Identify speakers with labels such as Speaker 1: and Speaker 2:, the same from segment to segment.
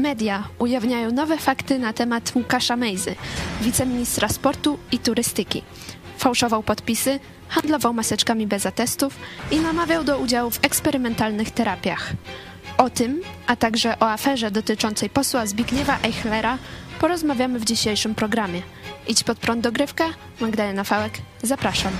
Speaker 1: Media ujawniają nowe fakty na temat Łukasza Mejzy, wiceministra sportu i turystyki. Fałszował podpisy, handlował maseczkami bez atestów i namawiał do udziału w eksperymentalnych terapiach. O tym, a także o aferze dotyczącej posła Zbigniewa Eichlera porozmawiamy w dzisiejszym programie. Idź pod prąd dogrywka, Magdalena Fałek, zapraszam.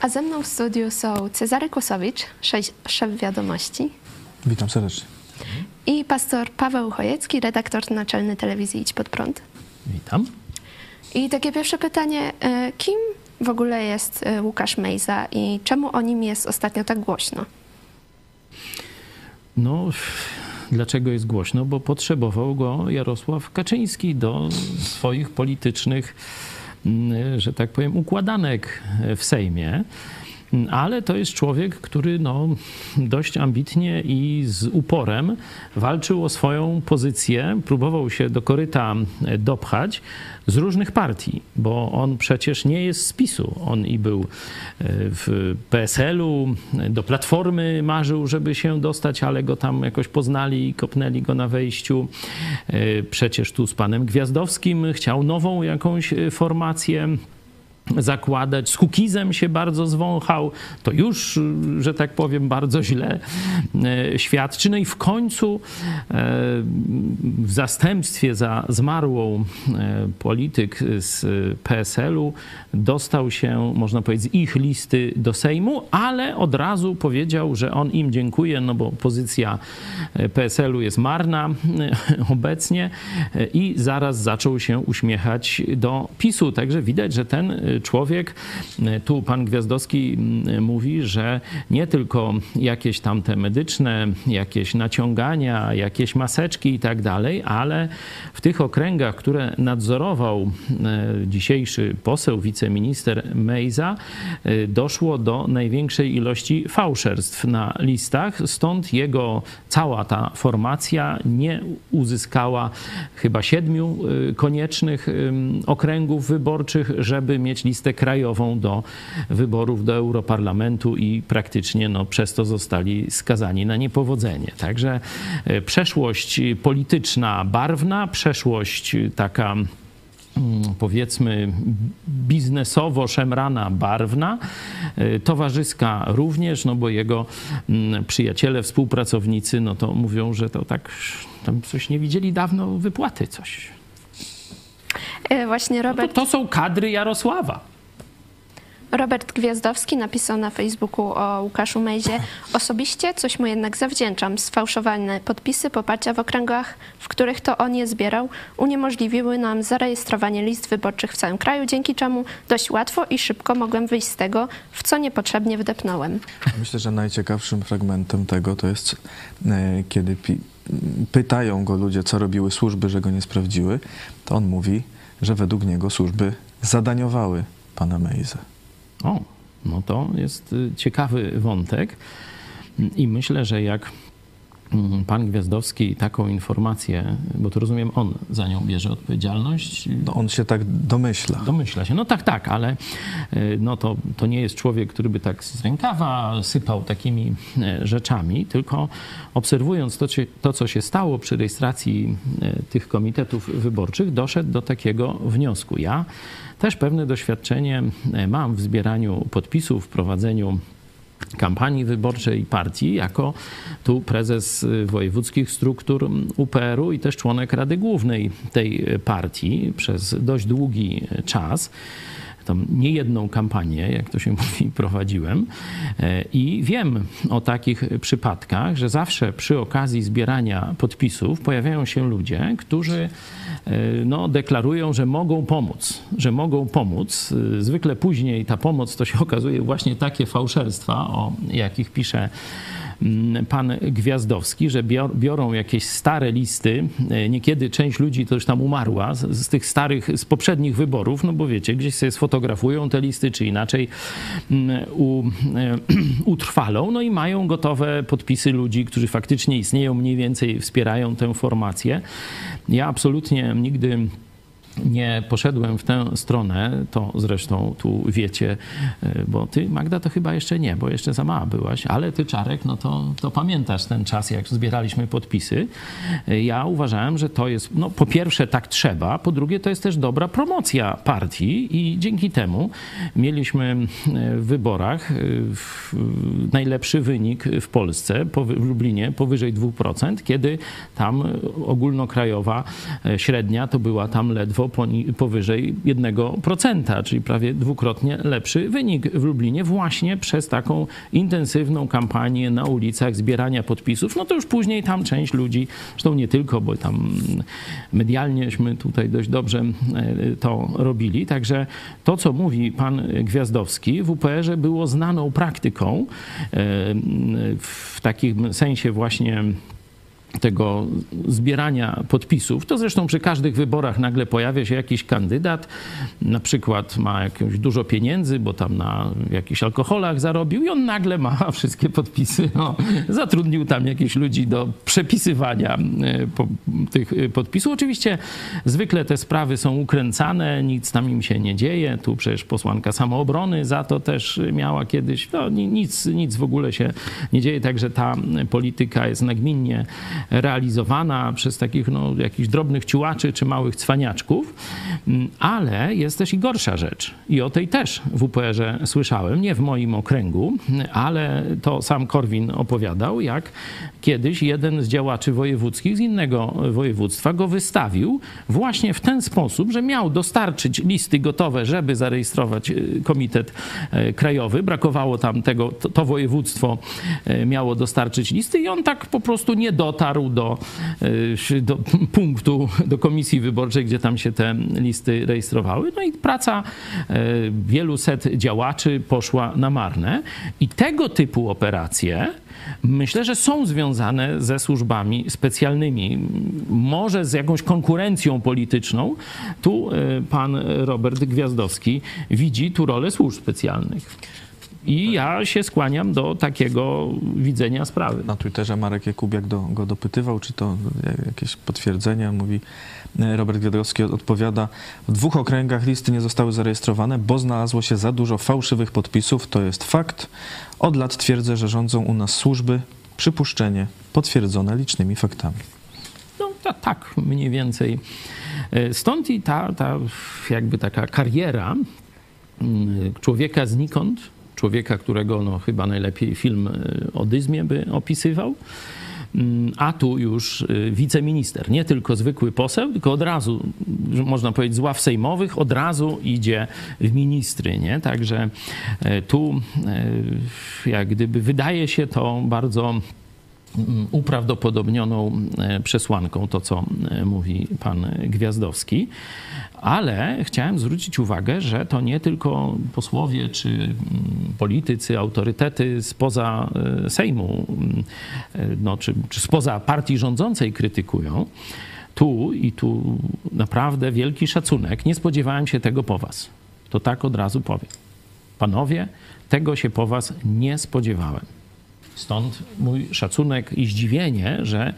Speaker 1: A ze mną w studiu są Cezary Kłosowicz, szef- wiadomości
Speaker 2: Witam serdecznie.
Speaker 1: i pastor Paweł Chojecki, redaktor naczelny telewizji Idź Pod Prąd.
Speaker 3: Witam.
Speaker 1: I takie pierwsze pytanie, e, kim w ogóle jest e, Łukasz Mejza i czemu o nim jest ostatnio tak głośno?
Speaker 3: No, dlaczego jest głośno? Bo potrzebował go Jarosław Kaczyński do swoich politycznych, że tak powiem, układanek w Sejmie. Ale to jest człowiek, który no, dość ambitnie i z uporem walczył o swoją pozycję, próbował się do koryta dopchać z różnych partii, bo on przecież nie jest z PiSu. On i był e, w PSL-u, do Platformy marzył, żeby się dostać, ale go tam jakoś poznali i kopnęli go na wejściu. E, Przecież tu z panem Gwiazdowskim chciał nową jakąś e, formację zakładać. Z Kukizem się bardzo zwąchał. To już, że tak powiem, bardzo źle e, świadczy. No i w końcu e, w zastępstwie za zmarłą e, polityk z PSL-u dostał się, można powiedzieć, z ich listy do Sejmu, ale od razu powiedział, że on im dziękuje, no bo pozycja PSL-u jest marna obecnie i zaraz zaczął się uśmiechać do PiSu. Także widać, że ten człowiek, tu pan Gwiazdowski mówi, że nie tylko jakieś tam te medyczne, jakieś naciągania, jakieś maseczki i tak dalej, ale w tych okręgach, które nadzorował e, dzisiejszy poseł, wiceminister Mejza, e, doszło do największej ilości fałszerstw na listach, stąd jego cała ta formacja nie uzyskała chyba siedmiu e, koniecznych okręgów wyborczych, żeby mieć listę krajową do wyborów do Europarlamentu i praktycznie no, przez to zostali skazani na niepowodzenie. Także e, przeszłość polityczna barwna, przeszłość taka mm, powiedzmy biznesowo szemrana, barwna, e, towarzyska również, no bo jego mm, przyjaciele, współpracownicy, no to mówią, że to tak tam coś nie widzieli dawno wypłaty coś.
Speaker 1: E, Właśnie
Speaker 3: No to,
Speaker 1: Robert,
Speaker 3: to są kadry Jarosława.
Speaker 1: Robert Gwiazdowski napisał na Facebooku o Łukaszu Mejzie. Osobiście coś mu jednak zawdzięczam. Sfałszowane podpisy poparcia w okręgach, w których to on je zbierał, uniemożliwiły nam zarejestrowanie list wyborczych w całym kraju, dzięki czemu dość łatwo i szybko mogłem wyjść z tego, w co niepotrzebnie wdepnąłem.
Speaker 2: Myślę, że najciekawszym fragmentem tego to jest, e, kiedy pi- pytają go ludzie, co robiły służby, że go nie sprawdziły, to on mówi, że według niego służby zadaniowały pana Mejzę.
Speaker 3: O, no to jest y, ciekawy wątek i myślę, że jak pan Gwiazdowski taką informację, bo to rozumiem, on za nią bierze odpowiedzialność.
Speaker 2: No on się tak domyśla.
Speaker 3: Domyśla się. No tak, tak, ale y, no to, to nie jest człowiek, który by tak z rękawa sypał takimi e, rzeczami, tylko obserwując to, czy- to co się stało przy rejestracji e, tych komitetów wyborczych, doszedł do takiego wniosku. Ja też pewne doświadczenie e, mam w zbieraniu podpisów, w prowadzeniu kampanii wyborczej partii, jako tu prezes y, wojewódzkich struktur UPR-u i też członek Rady Głównej tej partii przez dość długi czas. Tam niejedną kampanię, jak to się mówi, prowadziłem E, i wiem o takich przypadkach, że zawsze przy okazji zbierania podpisów pojawiają się ludzie, którzy e, no, deklarują, że mogą pomóc, że mogą pomóc. E, Zwykle później ta pomoc to się okazuje właśnie takie fałszerstwa, o jakich pisze pan Gwiazdowski, że biorą jakieś stare listy. E, niekiedy część ludzi to już tam umarła z, z tych starych, z poprzednich wyborów, no bo wiecie, gdzieś sobie sfotografują te listy, czy inaczej mm, u, e, utrwalą, no i mają gotowe podpisy ludzi, którzy faktycznie istnieją, mniej więcej wspierają tę formację. Ja absolutnie nigdy nie poszedłem w tę stronę, to zresztą tu wiecie, e, bo ty, Magda, to chyba jeszcze nie, bo jeszcze za mała byłaś, ale ty, Czarek, no to, to pamiętasz ten czas, jak zbieraliśmy podpisy. E, ja uważałem, że to jest, no po pierwsze tak trzeba, po drugie to jest też dobra promocja partii i dzięki temu mieliśmy e, w wyborach najlepszy wynik w Polsce, w Lublinie powyżej 2%, kiedy tam ogólnokrajowa średnia to była tam ledwo powyżej 1%, czyli prawie dwukrotnie lepszy wynik w Lublinie właśnie przez taką intensywną kampanię na ulicach zbierania podpisów. No to już później tam część ludzi, zresztą nie tylko, bo tam medialnieśmy tutaj dość dobrze e, to robili. Także to, co mówi pan Gwiazdowski w UPR-ze było znaną praktyką e, w takim sensie właśnie tego zbierania podpisów, to zresztą przy każdych wyborach nagle pojawia się jakiś kandydat, na przykład ma jakieś dużo pieniędzy, bo tam na jakichś alkoholach zarobił i on nagle ma wszystkie podpisy. No, zatrudnił tam jakieś ludzi do przepisywania e, tych e, podpisów. Oczywiście zwykle te sprawy są ukręcane, nic tam im się nie dzieje. Tu przecież posłanka samoobrony za to też miała kiedyś, no nic, nic w ogóle się nie dzieje, także ta polityka jest nagminnie realizowana przez takich no, jakichś drobnych ciułaczy czy małych cwaniaczków, mm, ale jest też i gorsza rzecz. I o tej też w UPR-ze słyszałem, nie w moim okręgu, ale to sam Korwin opowiadał, jak kiedyś jeden z działaczy wojewódzkich z innego województwa go wystawił właśnie w ten sposób, że miał dostarczyć listy gotowe, żeby zarejestrować y, komitet y, krajowy. Brakowało tam tego, to, to województwo y, miało dostarczyć listy i on tak po prostu nie dotarł dotarł do, e, do punktu, do komisji wyborczej, gdzie tam się te listy rejestrowały. No i praca e, wielu set działaczy poszła na marne. I tego typu operacje myślę, że są związane ze służbami specjalnymi, może z jakąś konkurencją polityczną. Tu e, pan Robert Gwiazdowski widzi tu rolę służb specjalnych. I ja się skłaniam do takiego widzenia sprawy.
Speaker 2: Na Twitterze Marek Jakubiak do, go dopytywał, czy to jakieś potwierdzenia. Mówi, e, Robert Gwiazdowski odpowiada, w dwóch okręgach listy nie zostały zarejestrowane, bo znalazło się za dużo fałszywych podpisów. To jest fakt. Od lat twierdzę, że rządzą u nas służby. Przypuszczenie potwierdzone licznymi faktami.
Speaker 3: No tak, mniej więcej. E, stąd i ta, ta jakby taka kariera mm, człowieka znikąd, człowieka, którego no, chyba najlepiej film e, o Dyzmie by opisywał. Mm, a tu już e, wiceminister, nie tylko zwykły poseł, tylko od razu, można powiedzieć, z ław sejmowych, od razu idzie w ministry. Nie? Także e, tu jak gdyby wydaje się to bardzo uprawdopodobnioną przesłanką, to co mówi pan Gwiazdowski. Ale chciałem zwrócić uwagę, że to nie tylko posłowie czy mm, politycy, autorytety spoza e, Sejmu, mm, e, no, czy, czy spoza partii rządzącej krytykują. Tu i tu naprawdę wielki szacunek. Nie spodziewałem się tego po was. To tak od razu powiem. Panowie, tego się po was nie spodziewałem. Stąd mój szacunek i zdziwienie, że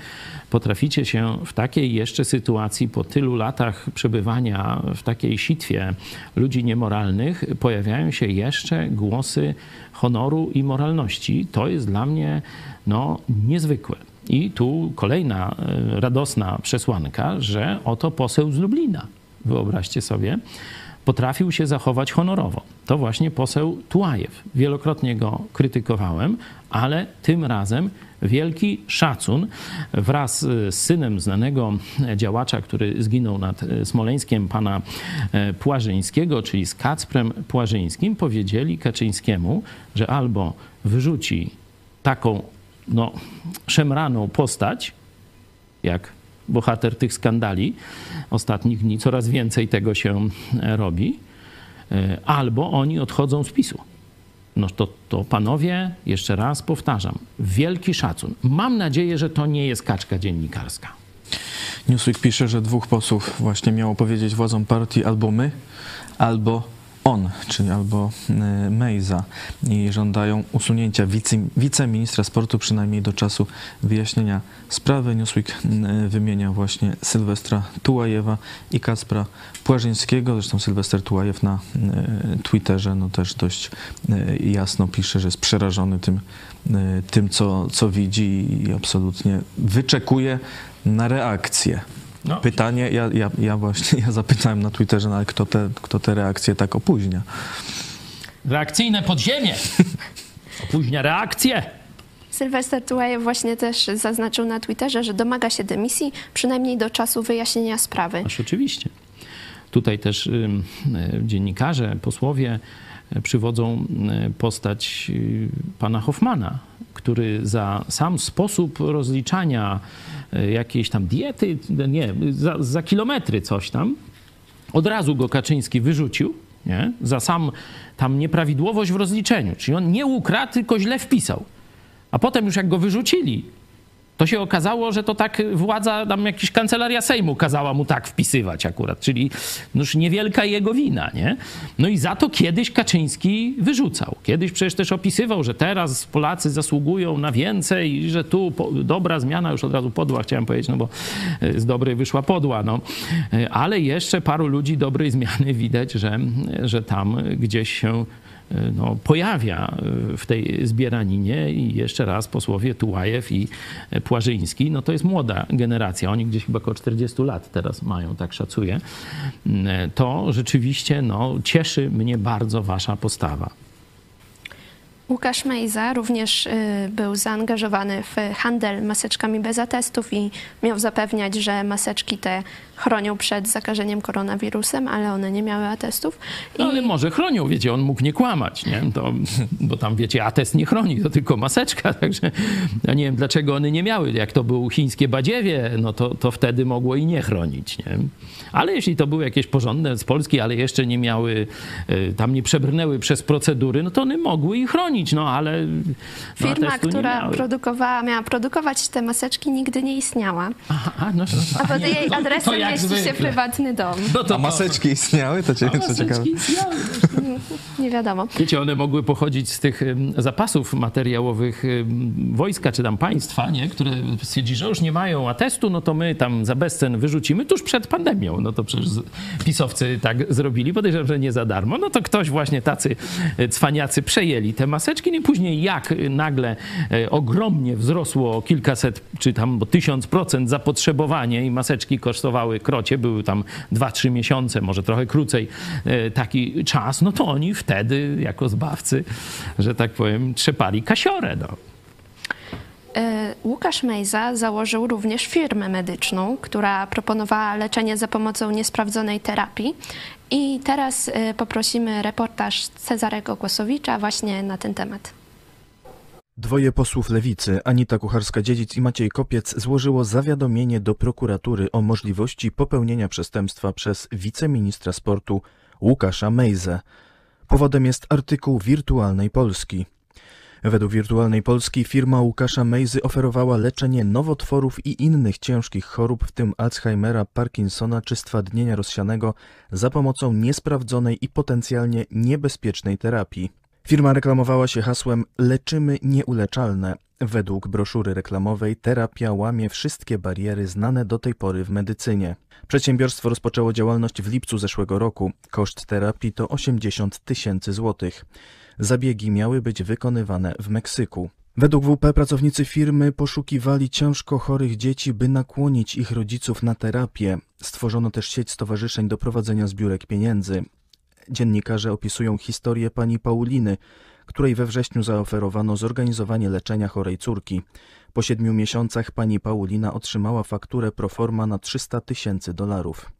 Speaker 3: potraficie się w takiej jeszcze sytuacji, po tylu latach przebywania w takiej sitwie ludzi niemoralnych, pojawiają się jeszcze głosy honoru i moralności. To jest dla mnie no, niezwykłe. I tu kolejna e, radosna przesłanka, że oto poseł z Lublina, wyobraźcie sobie, potrafił się zachować honorowo. To właśnie poseł Tułajew. Wielokrotnie go krytykowałem, ale tym razem wielki szacun wraz z synem znanego działacza, który zginął nad Smoleńskiem, pana e, Płażyńskiego, czyli z Kacprem Płażyńskim, powiedzieli Kaczyńskiemu, że albo wyrzuci taką no, szemraną postać, jak bohater tych skandali ostatnich dni, coraz więcej tego się robi, e, albo oni odchodzą z PiSu. no to, to panowie, jeszcze raz powtarzam, wielki szacun. Mam nadzieję, że to nie jest kaczka dziennikarska.
Speaker 2: Newsweek pisze, że dwóch posłów właśnie miało powiedzieć władzom partii albo my, albo on, czyli albo y, Mejza i żądają usunięcia wice, wiceministra sportu przynajmniej do czasu wyjaśnienia sprawy. Newsweek y, wymienia właśnie Sylwestra Tułajewa i Kacpra Płażyńskiego. Zresztą Sylwester Tułajew na y, Twitterze no też dość jasno pisze, że jest przerażony tym, tym co, co widzi i absolutnie wyczekuje na reakcję. No. Pytanie, ja, ja, ja właśnie ja zapytałem na Twitterze, no ale kto te, kto te reakcje tak opóźnia?
Speaker 3: Reakcyjne podziemie. Opóźnia reakcję.
Speaker 1: Sylwester Tułajew właśnie też zaznaczył na Twitterze, że domaga się dymisji, przynajmniej do czasu wyjaśnienia sprawy.
Speaker 3: Aż oczywiście. Tutaj też y, y, dziennikarze, posłowie przywodzą y, postać y, pana Hoffmana, który za sam sposób rozliczania E, jakiejś tam diety, nie, za, za kilometry coś tam. Od razu go Kaczyński wyrzucił, nie? za sam tam nieprawidłowość w rozliczeniu. Czyli on nie ukradł, tylko źle wpisał. A potem już jak go wyrzucili, to się okazało, że to tak władza, tam jakiś kancelaria Sejmu kazała mu tak wpisywać akurat, czyli już niewielka jego wina, nie? No i za to kiedyś Kaczyński wyrzucał. Kiedyś przecież też opisywał, że teraz Polacy zasługują na więcej i że tu dobra zmiana, już od razu podła chciałem powiedzieć, no bo e, z dobrej wyszła podła, no. E, ale jeszcze paru ludzi dobrej zmiany widać, że, że tam gdzieś się no, pojawia e, w tej zbieraninie i jeszcze raz posłowie Tułajew i Płażyński, no to jest młoda generacja, oni gdzieś chyba około 40 lat teraz mają, tak szacuję, e, to rzeczywiście no, cieszy mnie bardzo wasza postawa.
Speaker 1: Łukasz Mejza również y, był zaangażowany w handel maseczkami bez atestów i miał zapewniać, że maseczki te chronią przed zakażeniem koronawirusem, ale one nie miały atestów.
Speaker 3: I... No, ale może chronią, wiecie, on mógł nie kłamać, nie? To, bo tam, wiecie, atest nie chroni, to tylko maseczka, także ja nie wiem, dlaczego one nie miały. Jak to był chińskie badziewie, no to, to wtedy mogło i nie chronić, nie? Ale jeśli to były jakieś porządne z Polski, ale jeszcze nie miały, y, tam nie przebrnęły przez procedury, no to one mogły i chronić, no ale
Speaker 1: no, Firma, która produkowała, miała produkować te maseczki, nigdy nie istniała. Aha, a, no, no, a pod jej adresem mieści się prywatny dom.
Speaker 2: No to, a maseczki istniały? To, cię, to ciekawe. Istniały,
Speaker 1: nie wiadomo.
Speaker 3: Wiecie, one mogły pochodzić z tych zapasów materiałowych wojska czy tam państwa, nie? które stwierdzi, że już nie mają atestu, no to my tam za bezcen wyrzucimy tuż przed pandemią. No to przecież pisowcy tak zrobili, podejrzewam, że nie za darmo. No to ktoś właśnie tacy e, cwaniacy przejęli te maseczki, no i później jak nagle e, ogromnie wzrosło o kilkaset czy tam tysiąc procent zapotrzebowanie i maseczki kosztowały krocie, były tam dwa, trzy miesiące, może trochę krócej e, taki czas, no to oni wtedy jako zbawcy, że tak powiem, trzepali kasiorę. No.
Speaker 1: E, Łukasz Mejza założył również firmę medyczną, która proponowała leczenie za pomocą niesprawdzonej terapii. I teraz e, poprosimy reportaż Cezarego Głosowicza właśnie na ten temat.
Speaker 4: Dwoje posłów lewicy, Anita Kucharska-Dziedzic i Maciej Kopiec, złożyło zawiadomienie do prokuratury o możliwości popełnienia przestępstwa przez wiceministra sportu Łukasza Mejzę. Powodem jest artykuł Wirtualnej Polski. Według Wirtualnej Polski firma Łukasza Mejzy oferowała leczenie nowotworów i innych ciężkich chorób, w tym Alzheimera, Parkinsona czy stwardnienia rozsianego za pomocą niesprawdzonej i potencjalnie niebezpiecznej terapii. Firma reklamowała się hasłem Leczymy nieuleczalne. Według broszury reklamowej terapia łamie wszystkie bariery znane do tej pory w medycynie. Przedsiębiorstwo rozpoczęło działalność w lipcu zeszłego roku. Koszt terapii to 80 tysięcy złotych. Zabiegi miały być wykonywane w Meksyku. Według WP pracownicy firmy poszukiwali ciężko chorych dzieci, by nakłonić ich rodziców na terapię. Stworzono też sieć stowarzyszeń do prowadzenia zbiórek pieniędzy. Dziennikarze opisują historię pani Pauliny, której we wrześniu zaoferowano zorganizowanie leczenia chorej córki. Po siedmiu miesiącach pani Paulina otrzymała fakturę proforma na 300 tysięcy dolarów.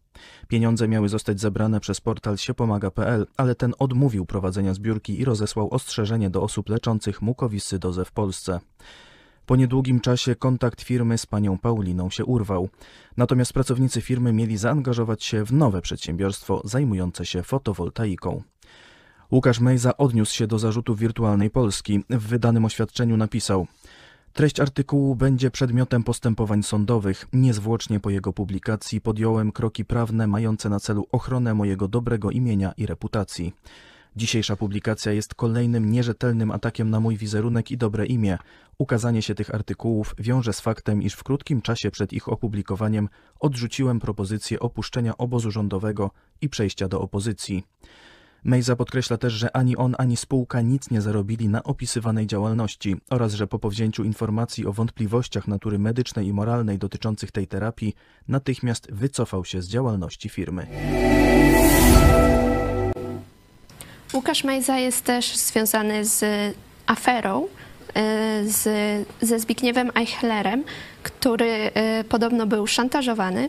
Speaker 4: Pieniądze miały zostać zebrane przez portal siepomaga.pl, ale ten odmówił prowadzenia zbiórki i rozesłał ostrzeżenie do osób leczących mukowiscydozę w Polsce. Po niedługim czasie kontakt firmy z panią Pauliną się urwał. Natomiast pracownicy firmy mieli zaangażować się w nowe przedsiębiorstwo zajmujące się fotowoltaiką. Łukasz Mejza odniósł się do zarzutów wirtualnej Polski. W wydanym oświadczeniu napisał: Treść artykułu będzie przedmiotem postępowań sądowych. Niezwłocznie po jego publikacji podjąłem kroki prawne mające na celu ochronę mojego dobrego imienia i reputacji. Dzisiejsza publikacja jest kolejnym nierzetelnym atakiem na mój wizerunek i dobre imię. Ukazanie się tych artykułów wiąże z faktem, iż w krótkim czasie przed ich opublikowaniem odrzuciłem propozycję opuszczenia obozu rządowego i przejścia do opozycji. Mejza podkreśla też, że ani on, ani spółka nic nie zarobili na opisywanej działalności oraz że po powzięciu informacji o wątpliwościach natury medycznej i moralnej dotyczących tej terapii natychmiast wycofał się z działalności firmy.
Speaker 1: Łukasz Mejza jest też związany z aferą, y, z, ze Zbigniewem Eichlerem, który y, podobno był szantażowany.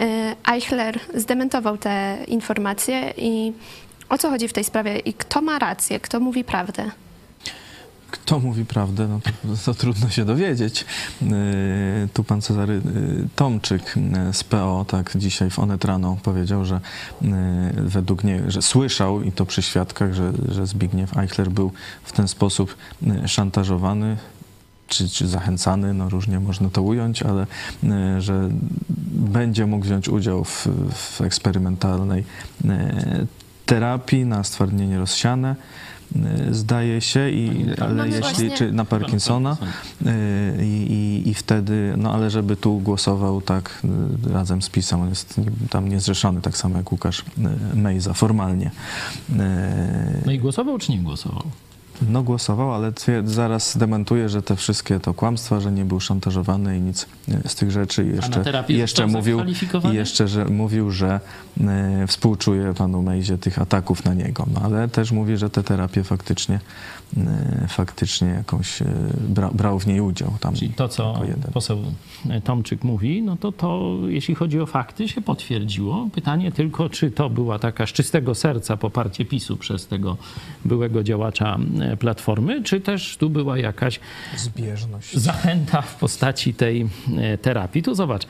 Speaker 1: Y, Eichler zdementował te informacje i o co chodzi w tej sprawie i kto ma rację, kto mówi prawdę?
Speaker 2: Kto mówi prawdę, no to, to trudno się dowiedzieć. Yy, tu pan Cezary yy, Tomczyk z PO tak dzisiaj w Onet rano powiedział, że yy, według niego, że słyszał i to przy świadkach, że, że Zbigniew Eichler był w ten sposób szantażowany czy, czy zachęcany, no różnie można to ująć, ale że będzie mógł wziąć udział w, w eksperymentalnej terapii na stwardnienie rozsiane y, zdaje się, i, ale
Speaker 1: No
Speaker 2: jeśli,
Speaker 1: właśnie.
Speaker 2: czy na Parkinsona y, i, i, i wtedy, no ale żeby tu głosował tak y, razem z PiSem, on jest tam niezrzeszony, tak samo jak Łukasz Mejza, formalnie.
Speaker 3: No i głosował czy nie głosował?
Speaker 2: No głosował, ale zaraz dementuje, że te wszystkie to kłamstwa, że nie był szantażowany i nic y, z tych rzeczy. I jeszcze, jeszcze mówił, i jeszcze, że mówił, że y, współczuje panu Mejzie tych ataków na niego. No, ale też mówi, że te terapie faktycznie, faktycznie jakąś y, bra, brał w niej udział. Tam
Speaker 3: Czyli to, co poseł Tomczyk mówi, no to to, jeśli chodzi o fakty, się potwierdziło. Pytanie tylko, czy to była taka z czystego serca poparcie PiSu przez tego byłego działacza e, Platformy, czy też tu była jakaś
Speaker 2: Zbieżność.
Speaker 3: zachęta w postaci tej e, terapii. Tu zobacz,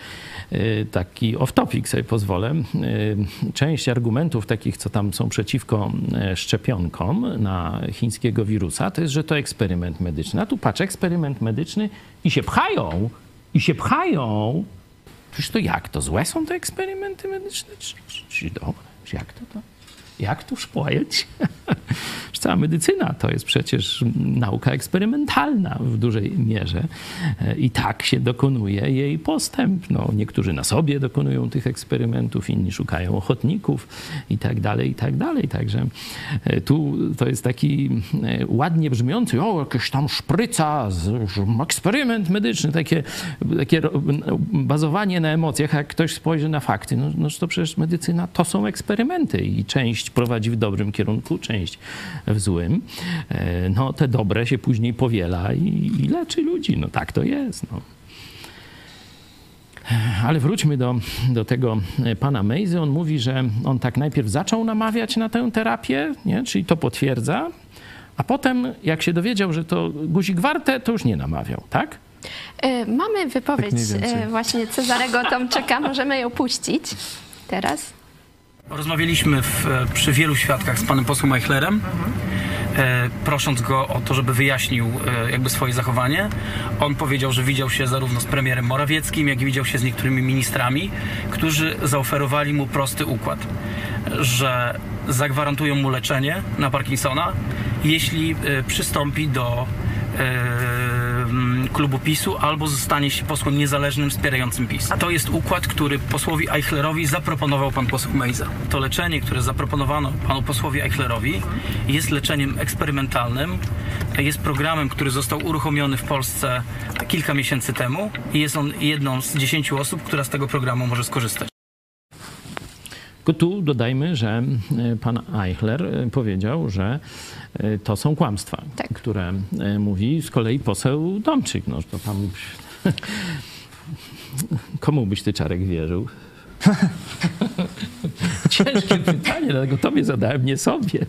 Speaker 3: e, taki off-topic sobie pozwolę. E, Część argumentów takich, co tam są przeciwko e, szczepionkom na chińskiego wirusa, to jest, że to eksperyment medyczny. A tu patrz, eksperyment medyczny i się pchają, i się pchają. Przecież to jak? To złe są te eksperymenty medyczne? Czy, czy, czy dobre? Czy jak to to? Jak tu szpoić? Cała medycyna to jest przecież nauka eksperymentalna w dużej mierze E, i tak się dokonuje jej postęp. No, niektórzy na sobie dokonują tych eksperymentów, inni szukają ochotników i tak dalej, i tak dalej. Także e, tu to jest taki e, ładnie brzmiący, o, jakaś tam szpryca, eksperyment medyczny, takie, takie bazowanie na emocjach, jak ktoś spojrzy na fakty, no, no to przecież medycyna to są eksperymenty i część prowadzi w dobrym kierunku, część w złym. E, No te dobre się później powiela i, i leczy ludzi. No tak to jest. No. Ale wróćmy do, do tego e, pana Mejzy. On mówi, że on tak najpierw zaczął namawiać na tę terapię, nie? czyli to potwierdza, a potem jak się dowiedział, że to guzik warte, to już nie namawiał, tak?
Speaker 1: Y, Mamy wypowiedź
Speaker 2: Tak
Speaker 1: właśnie Cezarego Tomczyka, możemy ją puścić teraz.
Speaker 5: Rozmawialiśmy w, przy wielu świadkach z panem posłem Eichlerem, e, prosząc go o to, żeby wyjaśnił e, jakby swoje zachowanie. On powiedział, że widział się zarówno z premierem Morawieckim, jak i widział się z niektórymi ministrami, którzy zaoferowali mu prosty układ, że zagwarantują mu leczenie na Parkinsona, jeśli e, przystąpi do e, klubu PiSu albo zostanie się posłem niezależnym wspierającym PiS. To jest układ, który posłowi Eichlerowi zaproponował pan poseł Mejza. To leczenie, które zaproponowano panu posłowi Eichlerowi jest leczeniem eksperymentalnym, jest programem, który został uruchomiony w Polsce kilka miesięcy temu i jest on jedną z dziesięciu osób, która z tego programu może skorzystać.
Speaker 3: Tylko tu dodajmy, że e, pan Eichler e, powiedział, że e, to są kłamstwa,
Speaker 1: Tak.
Speaker 3: które mówi z kolei poseł Tomczyk. No, to tam... Komu byś ty, Czarek, wierzył? Ciężkie pytanie, dlatego tobie zadałem, nie sobie.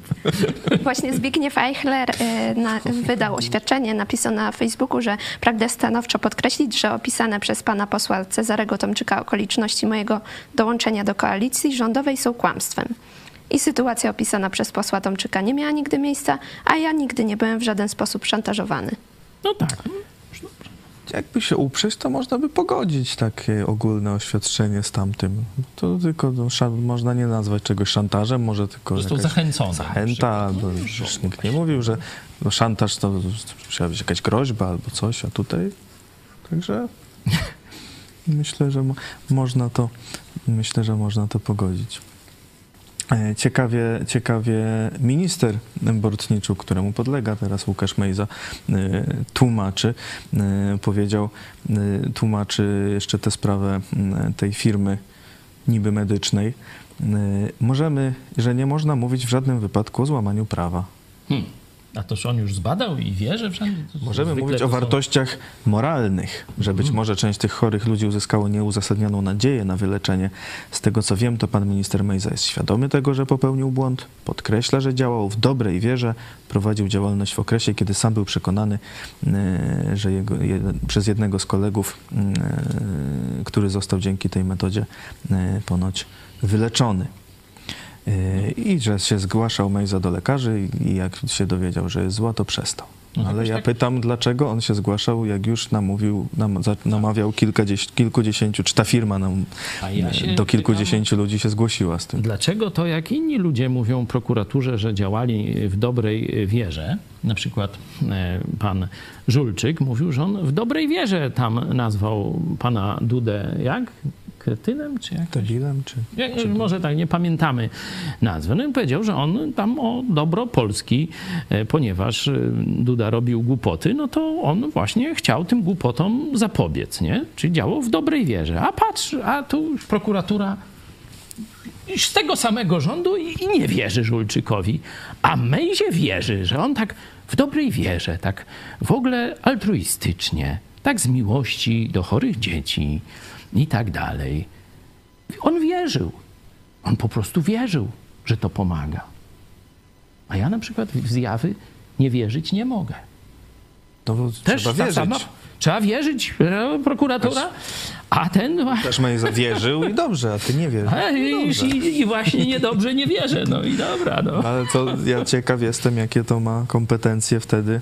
Speaker 1: Właśnie Zbigniew Eichler y, na, wydał oświadczenie, napisał na Facebooku, że pragnę stanowczo podkreślić, że opisane przez pana posła Cezarego Tomczyka okoliczności mojego dołączenia do koalicji rządowej są kłamstwem. I sytuacja opisana przez posła Tomczyka nie miała nigdy miejsca, a ja nigdy nie byłem w żaden sposób szantażowany.
Speaker 3: No tak.
Speaker 2: Jakby się uprzeć, to można by pogodzić takie ogólne oświadczenie z tamtym. To tylko no, można nie nazwać czegoś szantażem, może tylko jakaś
Speaker 3: zachęcony.
Speaker 2: zachęta, albo już nikt nie mówił, że no, szantaż to musiała być jakaś groźba albo coś, a tutaj także myślę, że mo- można to myślę, że można to pogodzić. E, Ciekawie, ciekawie minister Bortniczuk, któremu podlega teraz Łukasz Mejza, e, tłumaczy, e, powiedział, tłumaczy jeszcze tę sprawę m, tej firmy niby medycznej. Możemy, że nie można mówić w żadnym wypadku o złamaniu prawa.
Speaker 3: Hmm. A toż on już zbadał i wie, że wszędzie...
Speaker 2: Możemy mówić o
Speaker 3: Mhm.
Speaker 2: wartościach moralnych, że być może część tych chorych ludzi uzyskało nieuzasadnioną nadzieję na wyleczenie. Z tego co wiem, to pan minister Mejza jest świadomy tego, że popełnił błąd, podkreśla, że działał w dobrej wierze, prowadził działalność w okresie, kiedy sam był przekonany, e, że jego, jeden, przez jednego z kolegów, e, który został dzięki tej metodzie e, ponoć wyleczony. E, I że się zgłaszał Mejza do lekarzy i jak się dowiedział, że jest zła, to przestał.
Speaker 3: No
Speaker 2: Ale ja
Speaker 3: tak-
Speaker 2: pytam, dlaczego on się zgłaszał, jak już namówił, nam, za, namawiał kilkadziesięciu, kilkudziesięciu, czy ta firma nam,
Speaker 3: ja się
Speaker 2: do kilkudziesięciu ludzi się zgłosiła z tym.
Speaker 3: Dlaczego to, jak inni ludzie mówią prokuraturze, że działali w dobrej wierze, na przykład e, pan Żulczyk mówił, że on w dobrej wierze tam nazwał pana Dudę jak? Kretynem czy jak?
Speaker 2: Debilem, czy...
Speaker 3: Może tak, nie pamiętamy nazwy. No i powiedział, że on tam o dobro Polski, e, ponieważ e, Duda robił głupoty, no to on właśnie chciał tym głupotom zapobiec, nie? Czyli działał w dobrej wierze. A patrz, a tu prokuratura z tego samego rządu i i nie wierzy Żulczykowi. A Mejzie wierzy, że on tak w dobrej wierze, tak w ogóle altruistycznie, tak z miłości do chorych dzieci i tak dalej. On wierzył. On po prostu wierzył, że to pomaga. A ja na przykład w zjawy nie wierzyć nie mogę.
Speaker 2: No bo
Speaker 3: Też
Speaker 2: trzeba
Speaker 3: ta
Speaker 2: wierzyć.
Speaker 3: sama, trzeba wierzyć, e, prokuratura, a ten...
Speaker 2: Też Mejza wierzył i dobrze, a ty nie wierzysz.
Speaker 3: A, i, i, I właśnie niedobrze nie wierzę, no i dobra, no.
Speaker 2: Ale to ja ciekaw jestem, jakie to ma kompetencje wtedy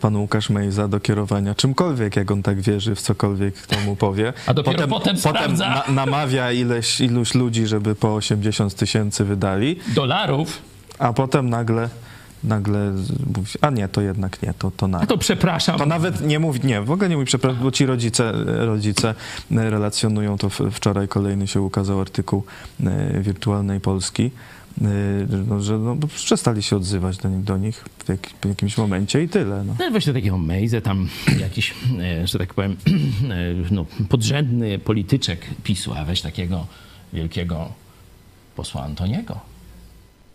Speaker 2: pan Łukasz Mejza do kierowania czymkolwiek, jak on tak wierzy w cokolwiek, kto mu powie.
Speaker 3: A dopiero potem sprawdza.
Speaker 2: na, namawia ileś, iluś ludzi, żeby po 80 tysięcy wydali,
Speaker 3: Dolarów,
Speaker 2: a potem nagle, nagle mówi, a nie, to jednak nie, to, to
Speaker 3: a
Speaker 2: nagle.
Speaker 3: to przepraszam.
Speaker 2: To nawet nie mówi, nie, w ogóle nie mówi, przepraszam, bo ci rodzice, rodzice relacjonują to. Wczoraj kolejny się ukazał artykuł e, Wirtualnej Polski, e, no, że no, przestali się odzywać do, nich- do nich w, jak, w jakimś momencie i tyle. No.
Speaker 3: No, weź do takiego Mejzę, tam jakiś, e, że tak powiem, e, no, podrzędny polityczek PiSu, a weź takiego wielkiego posła Antoniego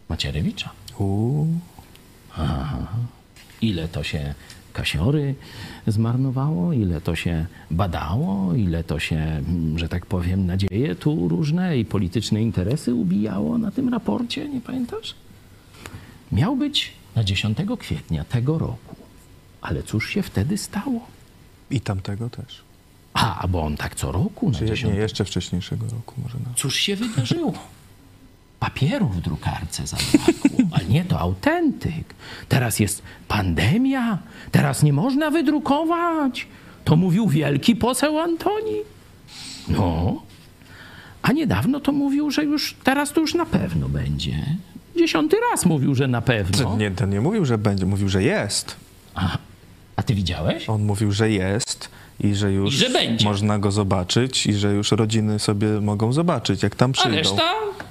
Speaker 3: Macierewicza.
Speaker 2: Uuu,
Speaker 3: Ile to się kasiory zmarnowało, ile to się badało, ile to się, mm, że tak powiem, nadzieje tu różne i polityczne interesy ubijało na tym raporcie, nie pamiętasz? Miał być na 10 kwietnia tego roku. Ale cóż się wtedy stało?
Speaker 2: I tamtego też.
Speaker 3: A, bo on tak co roku na
Speaker 2: Czy
Speaker 3: 10.
Speaker 2: nie, jeszcze wcześniejszego roku może nawet.
Speaker 3: Cóż się wydarzyło? Papieru w drukarce zabrakło, ale nie to autentyk. Teraz jest pandemia, teraz nie można wydrukować. To mówił wielki poseł Antoni. No, a niedawno to mówił, że już teraz to już na pewno będzie. Dziesiąty raz mówił, że na pewno.
Speaker 2: Nie, ten nie mówił, że będzie, mówił, że jest.
Speaker 3: A, a ty widziałeś?
Speaker 2: On mówił, że jest i że już
Speaker 3: I że
Speaker 2: można go zobaczyć i że już rodziny sobie mogą zobaczyć, jak tam
Speaker 3: A
Speaker 2: przyjdą.
Speaker 3: reszta to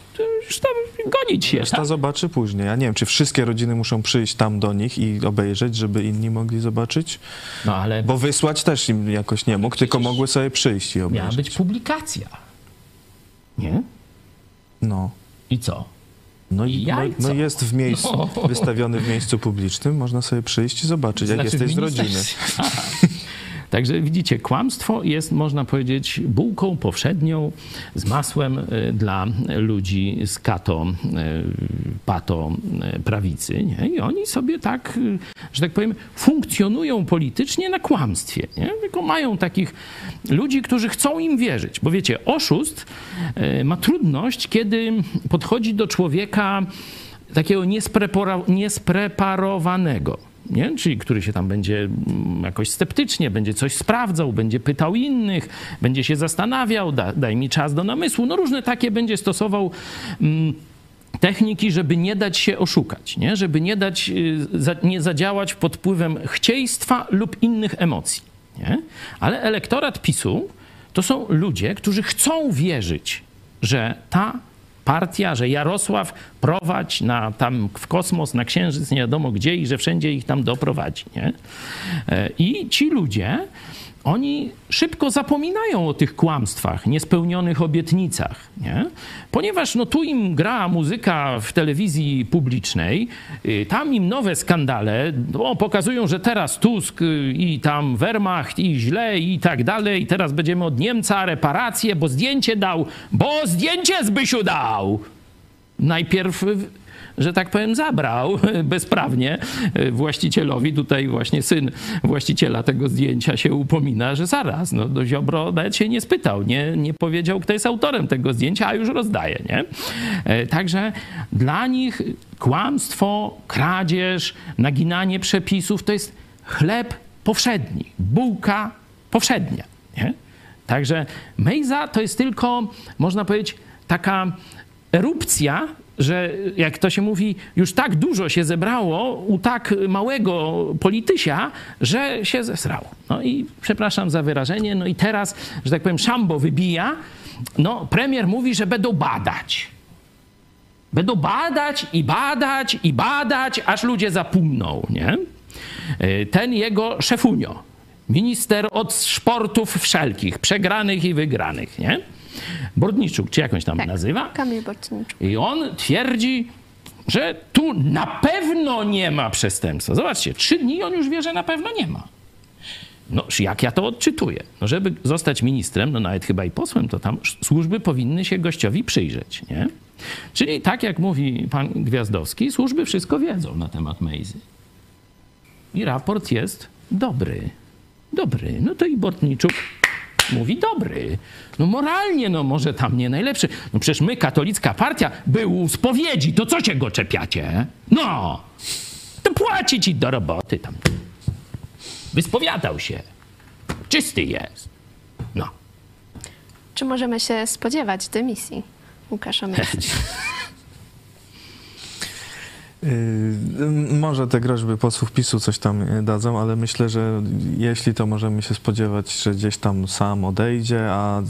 Speaker 3: już tam gonić się.
Speaker 2: Reszta
Speaker 3: tak?
Speaker 2: zobaczy później. Ja nie wiem, czy wszystkie rodziny muszą przyjść tam do nich i obejrzeć, żeby inni mogli zobaczyć?
Speaker 3: No ale
Speaker 2: Bo wysłać też im jakoś nie mógł, tylko mogły sobie przyjść i
Speaker 3: miała
Speaker 2: obejrzeć.
Speaker 3: być publikacja. Nie?
Speaker 2: No.
Speaker 3: I co?
Speaker 2: No i no, no jest w miejscu,
Speaker 3: No.
Speaker 2: wystawiony w miejscu publicznym, można sobie przyjść i zobaczyć, jak
Speaker 3: Znaczy
Speaker 2: jesteś z rodziny.
Speaker 3: Także widzicie, kłamstwo jest, można powiedzieć, bułką powszednią z masłem e, dla ludzi z kato, e, pato e, prawicy. Nie? I oni sobie tak, że tak powiem, funkcjonują politycznie na kłamstwie. Nie? Tylko mają takich ludzi, którzy chcą im wierzyć. Bo wiecie, oszust ma trudność, kiedy podchodzi do człowieka takiego niespreparowanego nie? czyli który się tam będzie mm, jakoś sceptycznie, będzie coś sprawdzał, będzie pytał innych, będzie się zastanawiał, da, daj mi czas do namysłu, no różne takie będzie stosował. Mm, techniki, żeby nie dać się oszukać, nie? żeby nie dać, y, nie zadziałać pod wpływem chcieństwa lub innych emocji. Nie? Ale elektorat PiSu to są ludzie, którzy chcą wierzyć, że ta partia, że Jarosław prowadź na, tam w kosmos, na księżyc, nie wiadomo gdzie i że wszędzie ich tam doprowadzi. Nie? E, I ci ludzie oni szybko zapominają o tych kłamstwach, niespełnionych obietnicach, nie? ponieważ no, tu im gra muzyka w telewizji publicznej, y, tam im nowe skandale no, pokazują, że teraz Tusk y, i tam Wehrmacht i źle i tak dalej, i teraz będziemy od Niemca reparacje, bo zdjęcie dał, bo zdjęcie Zbysiu dał. Najpierw że tak powiem, zabrał bezprawnie właścicielowi. Tutaj właśnie syn właściciela tego zdjęcia się upomina, że zaraz, no do Ziobro nawet się nie spytał, nie, nie powiedział, kto jest autorem tego zdjęcia, a już rozdaje, nie? E, także dla nich kłamstwo, kradzież, naginanie przepisów to jest chleb powszedni, bułka powszednia, nie? Także Mejza to jest tylko, można powiedzieć, taka erupcja że jak to się mówi, już tak dużo się zebrało u tak małego politysia, że się zesrało. No i przepraszam za wyrażenie, no i teraz, że tak powiem, szambo wybija. No, premier mówi, że będą badać. Będą badać i badać i badać, aż ludzie zapomną, nie? E, ten jego szefunio, minister od sportów wszelkich, przegranych i wygranych, nie? Bordniczuk, czy jakąś tam
Speaker 1: tak,
Speaker 3: nazywa.
Speaker 1: Kamil Bordniczuk.
Speaker 3: I on twierdzi, że tu na pewno nie ma przestępstwa. Zobaczcie, trzy dni on już wie, że na pewno nie ma. No, jak ja to odczytuję? No, żeby zostać ministrem, no nawet chyba i posłem, to tam służby powinny się gościowi przyjrzeć, nie? Czyli tak jak mówi pan Gwiazdowski, służby wszystko wiedzą na temat Mejzy. I raport jest dobry. Dobry. No to i Bortniczuk mówi dobry. No moralnie, no może tam nie najlepszy. No przecież my, katolicka partia, był u spowiedzi, to co się go czepiacie? No, to płaci ci do roboty tam. Wyspowiadał się. Czysty jest. No.
Speaker 1: Czy możemy się spodziewać dymisji Łukasza Mejzy?
Speaker 2: Yy, może te groźby posłów PiSu coś tam yy, dadzą, ale myślę, że jeśli to możemy się spodziewać, że gdzieś tam sam odejdzie, a,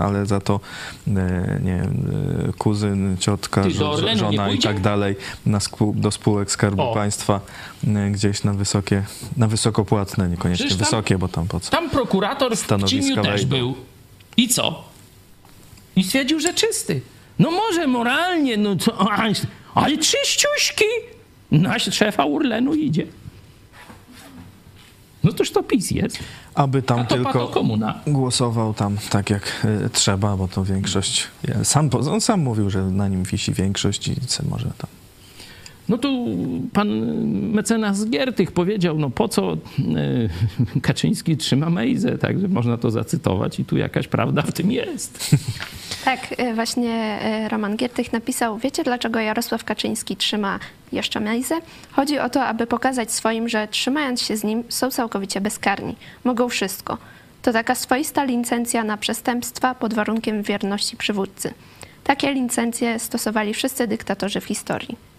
Speaker 2: ale za to yy, nie wiem, kuzyn, ciotka, żona i tak dalej na do spółek Skarbu o. Państwa gdzieś na wysokie, na wysokopłatne, niekoniecznie tam, wysokie, bo tam po co?
Speaker 3: Tam prokurator w Cimiu też był. I co? I stwierdził, że czysty. No może moralnie, no to... Ale czyściuśki! Nasz szefa Urlenu idzie. No toż to PiS jest.
Speaker 2: Aby tam tylko głosował tam tak jak y, trzeba, bo to większość, sam, on sam mówił, że na nim wisi większość i może tam
Speaker 3: no tu pan mecenas Giertych powiedział, no po co e, Kaczyński trzyma Mejzę, także można to zacytować i tu jakaś prawda w tym jest.
Speaker 1: Tak, e, właśnie e, Roman Giertych napisał, wiecie dlaczego Jarosław Kaczyński trzyma jeszcze Mejzę? Chodzi o to, aby pokazać swoim, że trzymając się z nim są całkowicie bezkarni. Mogą wszystko. To taka swoista licencja na przestępstwa pod warunkiem wierności przywódcy. Takie licencje stosowali wszyscy dyktatorzy w historii.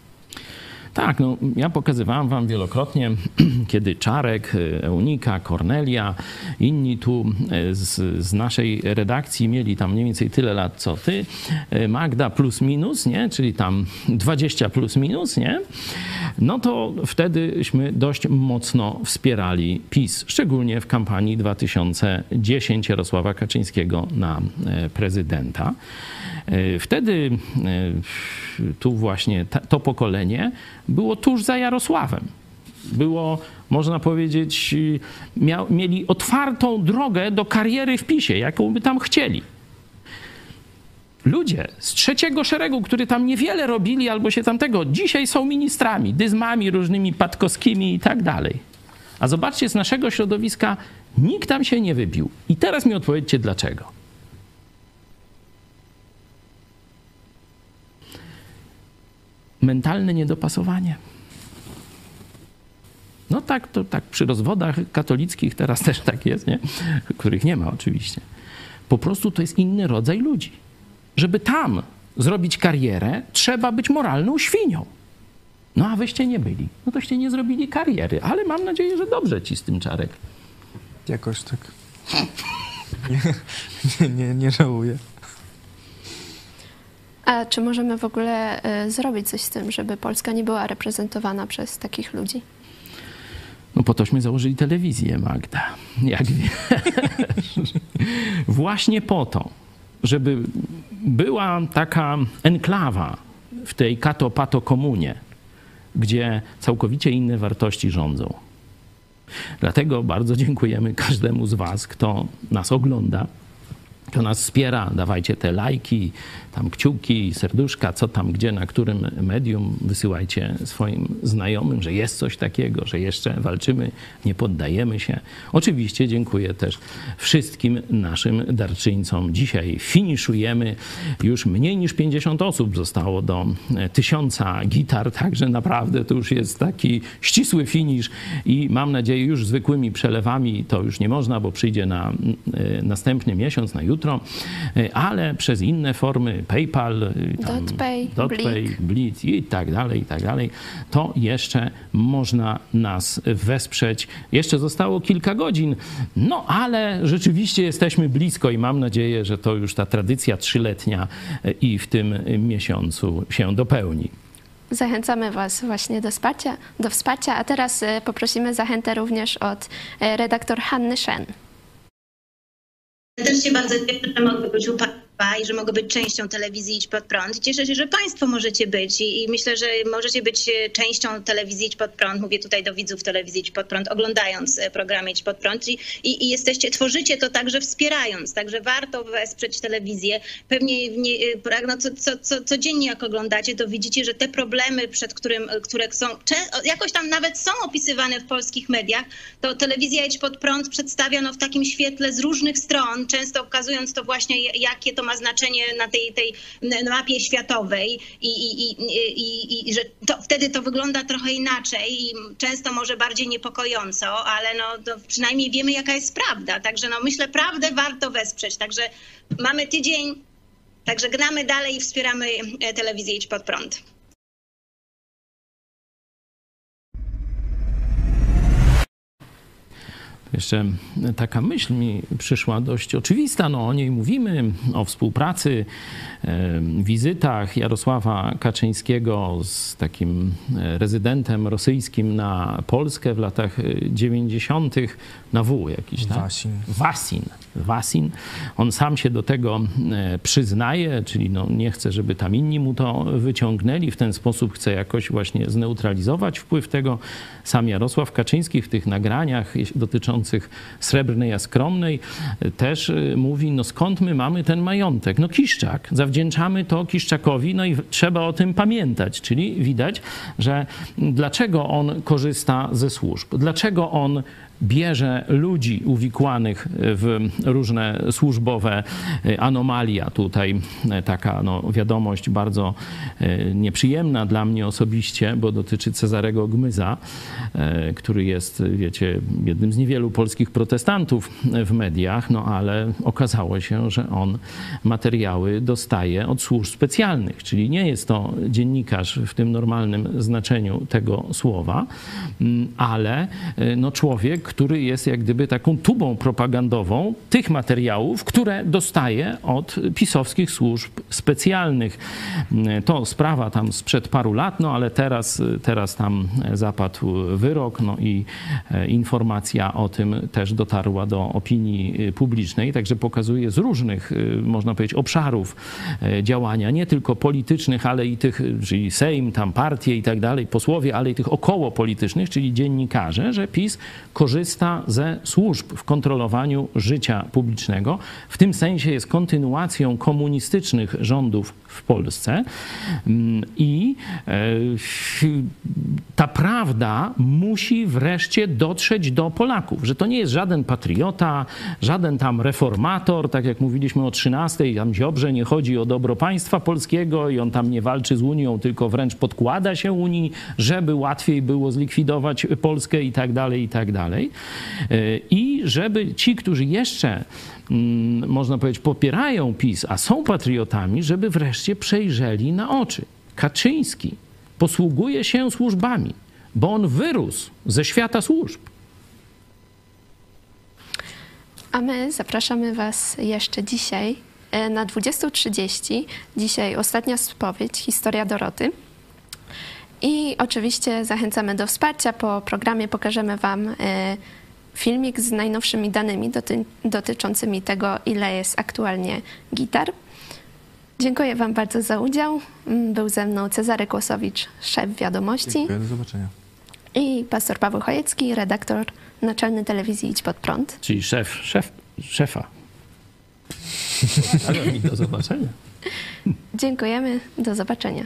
Speaker 3: Tak, no ja pokazywałem wam wielokrotnie, kiedy Czarek, Eunika, Kornelia, inni tu e, z, z, naszej redakcji mieli tam mniej więcej tyle lat co ty, e, Magda plus minus, nie? czyli tam 20 plus minus, nie? no to wtedyśmy dość mocno wspierali PiS, szczególnie w kampanii 2010 Jarosława Kaczyńskiego na e, prezydenta. E, wtedy e, tu właśnie to pokolenie było tuż za Jarosławem. było, można powiedzieć, miał, mieli otwartą drogę do kariery w PiSie, jaką by tam chcieli. Ludzie z trzeciego szeregu, którzy tam niewiele robili albo się tamtego, dzisiaj są ministrami, dyzmami różnymi patkowskimi i tak dalej. A zobaczcie, z naszego środowiska nikt tam się nie wybił. I teraz mi odpowiedzcie dlaczego. Mentalne niedopasowanie. No tak, to tak przy rozwodach katolickich teraz też tak jest, nie? których nie ma oczywiście. Po prostu to jest inny rodzaj ludzi. Żeby tam zrobić karierę, trzeba być moralną świnią. No a wyście nie byli. No toście nie zrobili kariery, ale mam nadzieję, że dobrze ci z tym czarek.
Speaker 2: Jakoś tak. Nie, nie, nie, żałuję.
Speaker 1: A czy możemy w ogóle y, zrobić coś z tym, żeby Polska nie była reprezentowana przez takich ludzi?
Speaker 3: No po tośmy założyli telewizję, Magda. Jak wiesz. Właśnie po to, żeby była taka enklawa w tej kato-pato komunie, gdzie całkowicie inne wartości rządzą. Dlatego bardzo dziękujemy każdemu z Was, kto nas ogląda, kto nas wspiera. Dawajcie te lajki, tam kciuki, serduszka, co tam, gdzie, na którym medium. Wysyłajcie swoim znajomym, że jest coś takiego, że jeszcze walczymy, nie poddajemy się. Oczywiście dziękuję też wszystkim naszym darczyńcom. Dzisiaj finiszujemy. Już mniej niż 50 osób zostało do tysiąca gitar, także naprawdę to już jest taki ścisły finisz i mam nadzieję już zwykłymi przelewami to już nie można, bo przyjdzie na e, następny miesiąc, na jutro, e, ale przez inne formy PayPal, y, tam,
Speaker 1: Dotpay,
Speaker 3: Dotpay. Blitz i tak dalej, i tak dalej, to jeszcze można nas wesprzeć. Jeszcze zostało kilka godzin, no ale rzeczywiście jesteśmy blisko i mam nadzieję, że to już ta tradycja trzyletnia y, i w tym miesiącu się dopełni.
Speaker 1: Zachęcamy Was właśnie do wsparcia, do wsparcia, a teraz y, poprosimy zachętę również od y, redaktor Hanny Shen.
Speaker 6: Się bardzo cieszę, że mogę być u Państwa i że mogę być częścią telewizji Idź Pod Prąd. Cieszę się, że Państwo możecie być i, i myślę, że możecie być e, częścią telewizji Idź Pod Prąd. Mówię tutaj do widzów telewizji Idź Pod Prąd, oglądając e, program Idź Pod Prąd i, i, i jesteście, tworzycie to także wspierając, także warto wesprzeć telewizję. Pewnie nie, no, co, co, co, codziennie jak oglądacie, to widzicie, że te problemy, przed którym, które są, jakoś tam nawet są opisywane w polskich mediach, to telewizja Idź Pod Prąd przedstawia no, w takim świetle z różnych stron, często pokazując to właśnie, jakie to ma znaczenie na tej, tej mapie światowej i, i, i, i, że to, wtedy to wygląda trochę inaczej i często może bardziej niepokojąco, ale no, przynajmniej wiemy, jaka jest prawda. Także no, myślę, prawdę warto wesprzeć. Także mamy tydzień, także gnamy dalej i wspieramy e, telewizję Idź Pod Prąd.
Speaker 3: Jeszcze taka myśl mi przyszła dość oczywista, no o niej mówimy, o współpracy, e, wizytach Jarosława Kaczyńskiego z takim e, rezydentem rosyjskim na Polskę w latach 90. na W jakiś, tak?
Speaker 2: Wasin.
Speaker 3: Wasin. Wasin. On sam się do tego e, przyznaje, czyli no nie chce, żeby tam inni mu to wyciągnęli. W ten sposób chce jakoś właśnie zneutralizować wpływ tego. Sam Jarosław Kaczyński w tych nagraniach dotyczących Srebrnej a Skromnej e, też e, mówi, no skąd my mamy ten majątek? No Kiszczak. Zawdzięczamy to Kiszczakowi, no i trzeba o tym pamiętać. Czyli widać, że dlaczego on korzysta ze służb? Dlaczego on bierze ludzi uwikłanych w różne służbowe anomalia. Tutaj taka no, wiadomość bardzo e, nieprzyjemna dla mnie osobiście, bo dotyczy Cezarego Gmyza, który jest, wiecie, jednym z niewielu polskich protestantów w mediach, no ale okazało się, że on materiały dostaje od służb specjalnych, czyli nie jest to dziennikarz w tym normalnym znaczeniu tego słowa, mm, ale no, człowiek, który jest jak gdyby taką tubą propagandową tych materiałów, które dostaje od pisowskich służb specjalnych. To sprawa tam sprzed paru lat, no ale teraz, teraz tam zapadł wyrok, no i e, informacja o tym też dotarła do opinii publicznej, także pokazuje z różnych, e, można powiedzieć, obszarów e, działania, nie tylko politycznych, ale i tych, czyli Sejm, tam partie i tak dalej, posłowie, ale i tych około politycznych, czyli dziennikarze, że PiS korzysta ze służb w kontrolowaniu życia publicznego. W tym sensie jest kontynuacją komunistycznych rządów w Polsce. Mm, I e, ta prawda musi wreszcie dotrzeć do Polaków, że to nie jest żaden patriota, żaden tam reformator, tak jak mówiliśmy o 13, tam Ziobrze nie chodzi o dobro państwa polskiego i on tam nie walczy z Unią, tylko wręcz podkłada się Unii, żeby łatwiej było zlikwidować Polskę i tak dalej, i tak dalej. E, I żeby ci, którzy jeszcze Mm, można powiedzieć, popierają PiS, a są patriotami, żeby wreszcie przejrzeli na oczy. Kaczyński posługuje się służbami, bo on wyrósł ze świata służb.
Speaker 1: A my zapraszamy Was jeszcze dzisiaj e, na 20.30. Dzisiaj ostatnia spowiedź, historia Doroty. I oczywiście zachęcamy do wsparcia. Po programie pokażemy Wam e, filmik z najnowszymi danymi doty dotyczącymi tego, ile jest aktualnie gitar. Dziękuję Wam bardzo za udział. Mm, był ze mną Cezary Kłosowicz, szef wiadomości.
Speaker 2: Dziękuję, do zobaczenia.
Speaker 1: I pastor Paweł Chojecki, redaktor naczelny telewizji Idź Pod Prąd.
Speaker 3: Czyli szef, szef, szefa. Ale mi do zobaczenia.
Speaker 1: Dziękujemy, do zobaczenia.